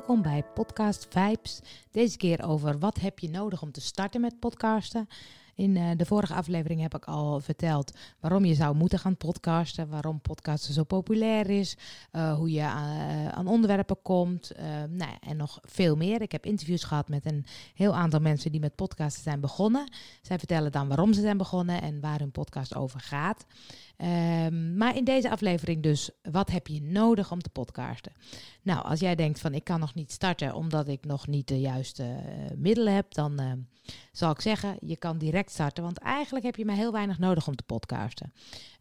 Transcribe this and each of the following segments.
Welkom bij Podcast Vibes. Deze keer over wat heb je nodig om te starten met podcasten. In uh, de vorige aflevering heb ik al verteld waarom je zou moeten gaan podcasten, waarom podcasten zo populair is, uh, hoe je aan, uh, aan onderwerpen komt nou, en nog veel meer. Ik heb interviews gehad met een heel aantal mensen die met podcasten zijn begonnen. Zij vertellen dan waarom ze zijn begonnen en waar hun podcast over gaat. Um, maar in deze aflevering dus, wat heb je nodig om te podcasten? Nou, als jij denkt van ik kan nog niet starten omdat ik nog niet de juiste uh, middelen heb, dan uh, zal ik zeggen, je kan direct starten. Want eigenlijk heb je maar heel weinig nodig om te podcasten.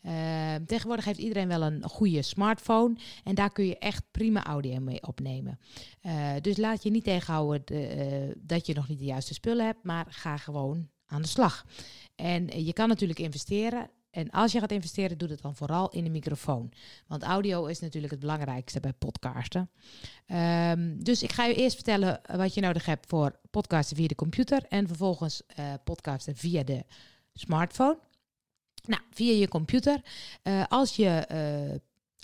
Uh, tegenwoordig heeft iedereen wel een goede smartphone en daar kun je echt prima audio mee opnemen. dus laat je niet tegenhouden de, dat je nog niet de juiste spullen hebt, maar ga gewoon aan de slag. En je kan natuurlijk investeren. En als je gaat investeren, doe het dan vooral in de microfoon. Want audio is natuurlijk het belangrijkste bij podcasten. Um, dus ik ga je eerst vertellen wat je nodig hebt voor podcasten via de computer. En vervolgens uh, podcasten via de smartphone. Nou, via je computer. Uh, als je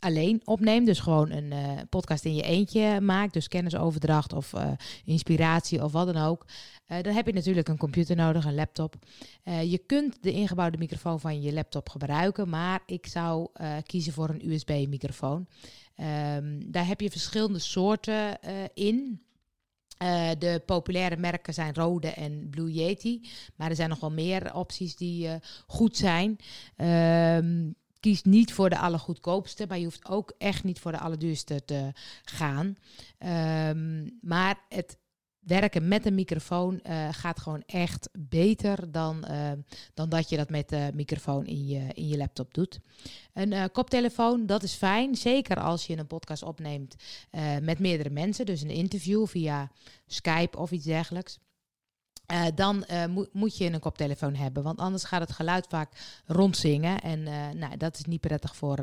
alleen opneemt, dus gewoon een uh, podcast in je eentje maakt, dus kennisoverdracht of uh, inspiratie of wat dan ook, uh, dan heb je natuurlijk een computer nodig, een laptop. je kunt de ingebouwde microfoon van je laptop gebruiken, maar ik zou kiezen voor een USB-microfoon. Um, daar heb je verschillende soorten in. De populaire merken zijn Rode en Blue Yeti. Maar er zijn nog wel meer opties die goed zijn. Uh, kies niet voor de allergoedkoopste, maar je hoeft ook echt niet voor de allerduurste te gaan. Um, maar het werken met een microfoon uh, gaat gewoon echt beter dan, uh, dan dat je dat met de microfoon in je, in je laptop doet. Een uh, koptelefoon, dat is fijn. Zeker als je een podcast opneemt met meerdere mensen. Dus een interview via Skype of iets dergelijks. Uh, dan mo moet je een koptelefoon hebben, want anders gaat het geluid vaak rondzingen. En uh, nou, dat is niet prettig voor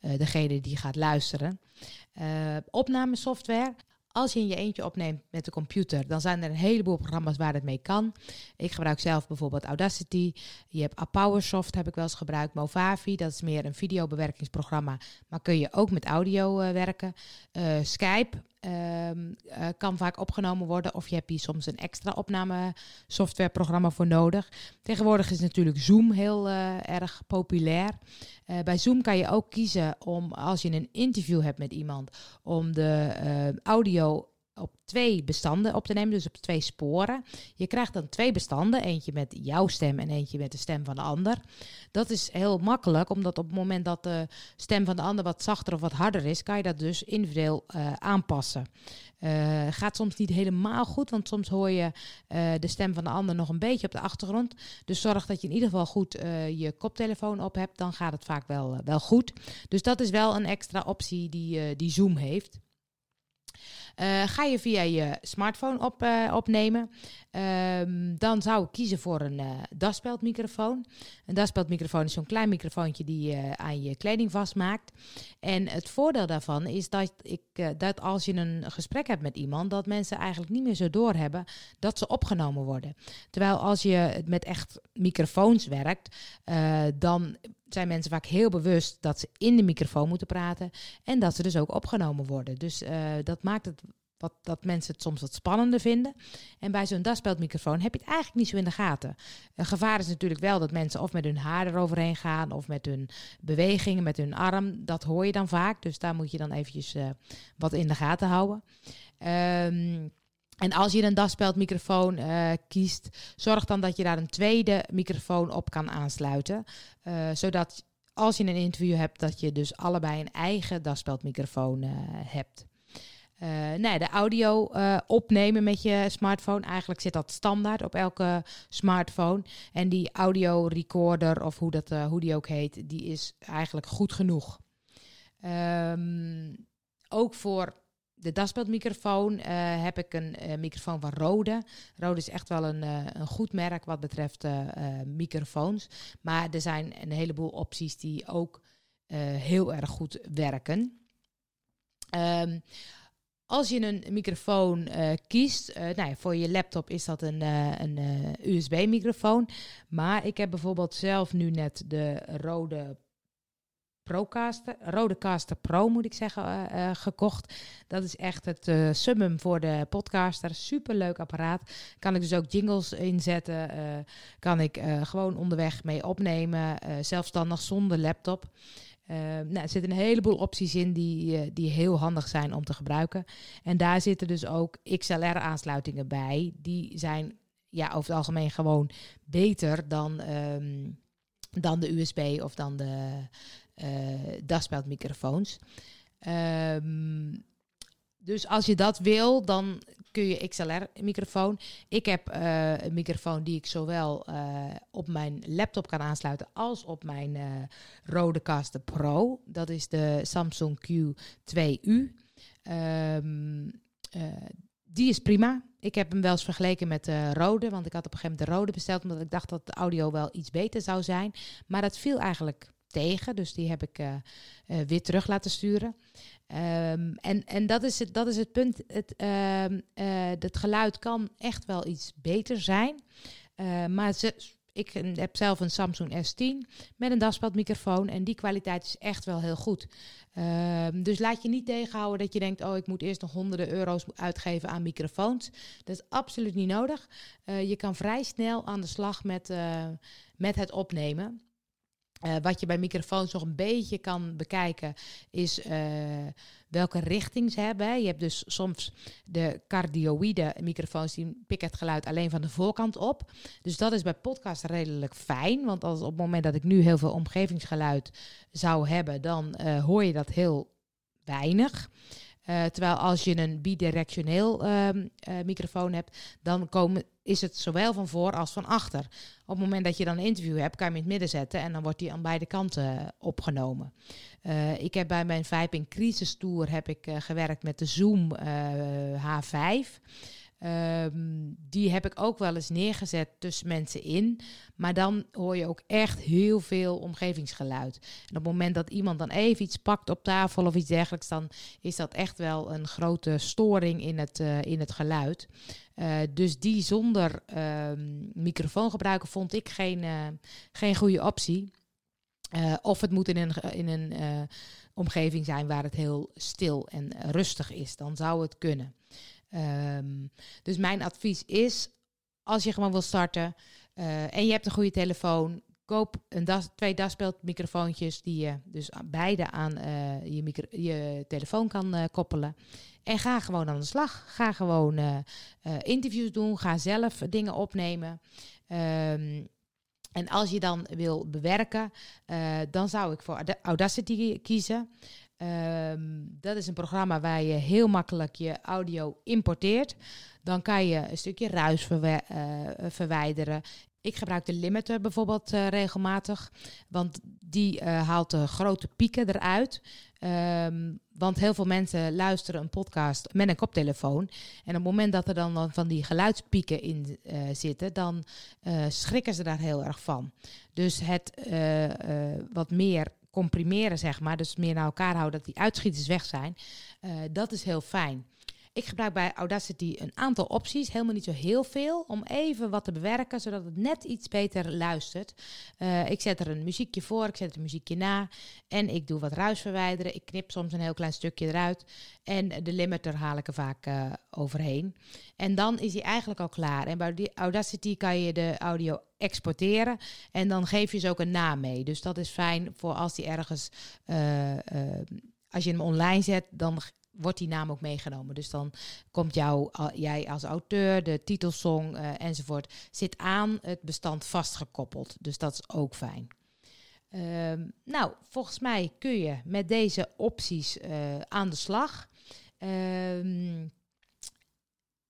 degene die gaat luisteren. opnamesoftware. Als je in je eentje opneemt met de computer, dan zijn er een heleboel programma's waar het mee kan. Ik gebruik zelf bijvoorbeeld Audacity. Je hebt PowerSoft, heb ik wel eens gebruikt. Movavi, dat is meer een videobewerkingsprogramma. Maar kun je ook met audio werken. Uh, Skype um, uh, kan vaak opgenomen worden. Of je hebt hier soms een extra opname softwareprogramma voor nodig. Tegenwoordig is natuurlijk Zoom heel erg populair. bij Zoom kan je ook kiezen om, als je een interview hebt met iemand, om de audio op twee bestanden op te nemen, dus op twee sporen. Je krijgt dan twee bestanden, eentje met jouw stem en eentje met de stem van de ander. Dat is heel makkelijk, omdat op het moment dat de stem van de ander wat zachter of wat harder is, kan je dat dus individueel uh, aanpassen. Uh, gaat soms niet helemaal goed, want soms hoor je uh, de stem van de ander nog een beetje op de achtergrond. Dus zorg dat je in ieder geval goed je koptelefoon op hebt, dan gaat het vaak wel, wel goed. Dus dat is wel een extra optie die, die Zoom heeft. Uh, ga je via je smartphone op, uh, opnemen, um, dan zou ik kiezen voor een uh, daspeldmicrofoon. Een daspeldmicrofoon is zo'n klein microfoontje die je aan je kleding vastmaakt. En het voordeel daarvan is dat, ik, dat als je een gesprek hebt met iemand, dat mensen eigenlijk niet meer zo doorhebben dat ze opgenomen worden. Terwijl als je met echt microfoons werkt, dan zijn mensen vaak heel bewust dat ze in de microfoon moeten praten en dat ze dus ook opgenomen worden. Dus uh, dat maakt het wat, dat mensen het soms wat spannender vinden. En bij zo'n daspeldmicrofoon heb je het eigenlijk niet zo in de gaten. Een gevaar is natuurlijk wel dat mensen of met hun haar eroverheen gaan of met hun bewegingen, met hun arm. Dat hoor je dan vaak. Dus daar moet je dan eventjes uh, wat in de gaten houden. Um, en als je een daspeldmicrofoon uh, kiest, zorg dan dat je daar een tweede microfoon op kan aansluiten. Uh, zodat als je een interview hebt, dat je dus allebei een eigen daspeldmicrofoon uh, hebt. nee, de audio opnemen met je smartphone, eigenlijk zit dat standaard op elke smartphone. En die audio recorder, of hoe, dat, hoe die ook heet, die is eigenlijk goed genoeg. Um, ook voor de daspeldmicrofoon uh, heb ik een uh, microfoon van Rode. Rode is echt wel een, uh, een goed merk wat betreft microfoons. Maar er zijn een heleboel opties die ook heel erg goed werken. Um, als je een microfoon kiest, nou ja, voor je laptop is dat een, een USB-microfoon. Maar ik heb bijvoorbeeld zelf nu net de Rode Procaster, Rodecaster Pro moet ik zeggen, uh, gekocht. Dat is echt het uh, summum voor de podcaster. Superleuk apparaat. Kan ik dus ook jingles inzetten. kan ik gewoon onderweg mee opnemen. zelfstandig zonder laptop. nou, er zitten een heleboel opties in die, die heel handig zijn om te gebruiken. En daar zitten dus ook XLR-aansluitingen bij. Die zijn ja, over het algemeen gewoon beter dan, um, dan de USB of dan de uh, daspeldmicrofoons. Um, dus als je dat wil, dan kun je XLR-microfoon. Ik heb uh, een microfoon die ik zowel uh, op mijn laptop kan aansluiten als op mijn uh, Rodecaster Pro. Dat is de Samsung Q2U. Um, die is prima. Ik heb hem wel eens vergeleken met de rode, want ik had op een gegeven moment de rode besteld omdat ik dacht dat de audio wel iets beter zou zijn. Maar dat viel eigenlijk tegen, dus die heb ik uh, uh, weer terug laten sturen. Um, en en dat, is het, dat is het punt. Het, uh, het geluid kan echt wel iets beter zijn. maar ik heb zelf een Samsung S10 met een daspeldmicrofoon en die kwaliteit is echt wel heel goed. Um, dus laat je niet tegenhouden dat je denkt, oh ik moet eerst nog honderden euro's uitgeven aan microfoons. Dat is absoluut niet nodig. Je kan vrij snel aan de slag met, met het opnemen. Uh, wat je bij microfoons nog een beetje kan bekijken, is uh, welke richting ze hebben. Je hebt dus soms de cardioïde microfoons, die pikken het geluid alleen van de voorkant op. Dus dat is bij podcast redelijk fijn. Want als op het moment dat ik nu heel veel omgevingsgeluid zou hebben, dan uh, hoor je dat heel weinig. Uh, terwijl als je een bidirectioneel uh, uh, microfoon hebt, dan komen, is het zowel van voor als van achter. Op het moment dat je dan een interview hebt, kan je hem in het midden zetten en dan wordt die aan beide kanten opgenomen. ik heb bij mijn Viping Crisis Tour heb ik gewerkt met de Zoom H5. Um, die heb ik ook wel eens neergezet tussen mensen in. Maar dan hoor je ook echt heel veel omgevingsgeluid. En op het moment dat iemand dan even iets pakt op tafel of iets dergelijks, dan is dat echt wel een grote storing in het, uh, in het geluid. Uh, dus die zonder uh, microfoon gebruiken vond ik geen, uh, geen goede optie. of het moet in een, in een omgeving zijn waar het heel stil en rustig is. Dan zou het kunnen. Um, dus mijn advies is, als je gewoon wil starten uh, en je hebt een goede telefoon, koop een das, twee daspeldmicrofoontjes die je dus beide aan uh, je, je, telefoon kan uh, koppelen. En ga gewoon aan de slag. Ga gewoon interviews doen. Ga zelf dingen opnemen. Um, en als je dan wil bewerken, dan zou ik voor Audacity kiezen. Um, dat is een programma waar je heel makkelijk je audio importeert. Dan kan je een stukje ruis uh, verwijderen. Ik gebruik de limiter bijvoorbeeld uh, regelmatig, want die uh, haalt de grote pieken eruit. Um, want heel veel mensen luisteren een podcast met een koptelefoon. En op het moment dat er dan van die geluidspieken in zitten, dan schrikken ze daar heel erg van. Dus het wat meer comprimeren, zeg maar. Dus meer naar elkaar houden, dat die uitschieters weg zijn. Uh, dat is heel fijn. Ik gebruik bij Audacity een aantal opties, helemaal niet zo heel veel, om even wat te bewerken, zodat het net iets beter luistert. Uh, ik zet er een muziekje voor, ik zet er een muziekje na en ik doe wat ruis verwijderen. Ik knip soms een heel klein stukje eruit en de limiter haal ik er vaak uh, overheen. En dan is hij eigenlijk al klaar. En bij Audacity kan je de audio exporteren en dan geef je ze ook een naam mee. Dus dat is fijn voor als die ergens, uh, als je hem online zet, dan wordt die naam ook meegenomen. Dus dan komt jou, jij als auteur, de titelsong uh, enzovoort, zit aan het bestand vastgekoppeld. Dus dat is ook fijn. Um, nou, volgens mij kun je met deze opties uh, aan de slag. Um,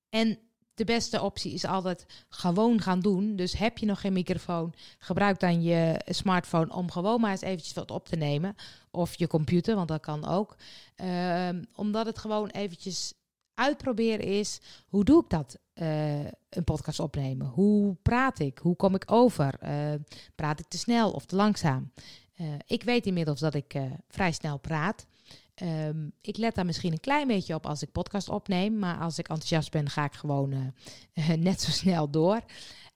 en de beste optie is altijd gewoon gaan doen. Dus heb je nog geen microfoon, gebruik dan je smartphone om gewoon maar eens eventjes wat op te nemen. Of je computer, want dat kan ook. Um, omdat het gewoon eventjes uitproberen is, hoe doe ik dat? Uh, een podcast opnemen. Hoe praat ik? Hoe kom ik over? Uh, praat ik te snel of te langzaam? Uh, ik weet inmiddels dat ik vrij snel praat. Ehm, ik let daar misschien een klein beetje op als ik podcast opneem. Maar als ik enthousiast ben, ga ik gewoon net zo snel door.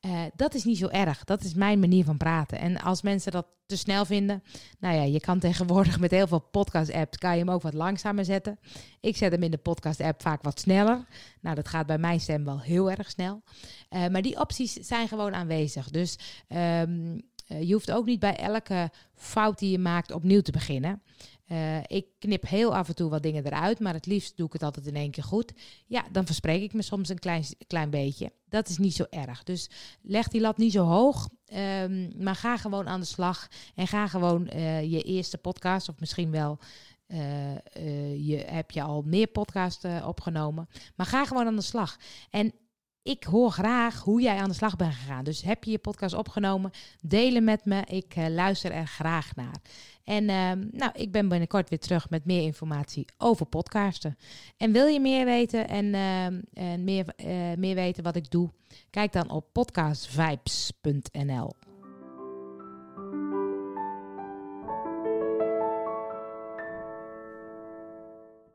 Uh, dat is niet zo erg. Dat is mijn manier van praten. En als mensen dat te snel vinden, nou ja, je kan tegenwoordig met heel veel podcast-apps kan je hem ook wat langzamer zetten. Ik zet hem in de podcast-app vaak wat sneller. Nou, dat gaat bij mijn stem wel heel erg snel. Uh, maar die opties zijn gewoon aanwezig. Dus um, je hoeft ook niet bij elke fout die je maakt opnieuw te beginnen. Uh, ik knip heel af en toe wat dingen eruit, maar het liefst doe ik het altijd in één keer goed. Ja, dan verspreek ik me soms een klein, klein beetje. Dat is niet zo erg. Dus leg die lat niet zo hoog, um, maar ga gewoon aan de slag. En ga gewoon uh, je eerste podcast, of misschien wel uh, je, heb je al meer podcasts opgenomen. Maar ga gewoon aan de slag. En ik hoor graag hoe jij aan de slag bent gegaan. Dus heb je je podcast opgenomen? Delen met me. Ik uh, luister er graag naar. En uh, nou, ik ben binnenkort weer terug met meer informatie over podcasten. En wil je meer weten en, uh, en meer, meer weten wat ik doe? Kijk dan op podcastvibes.nl.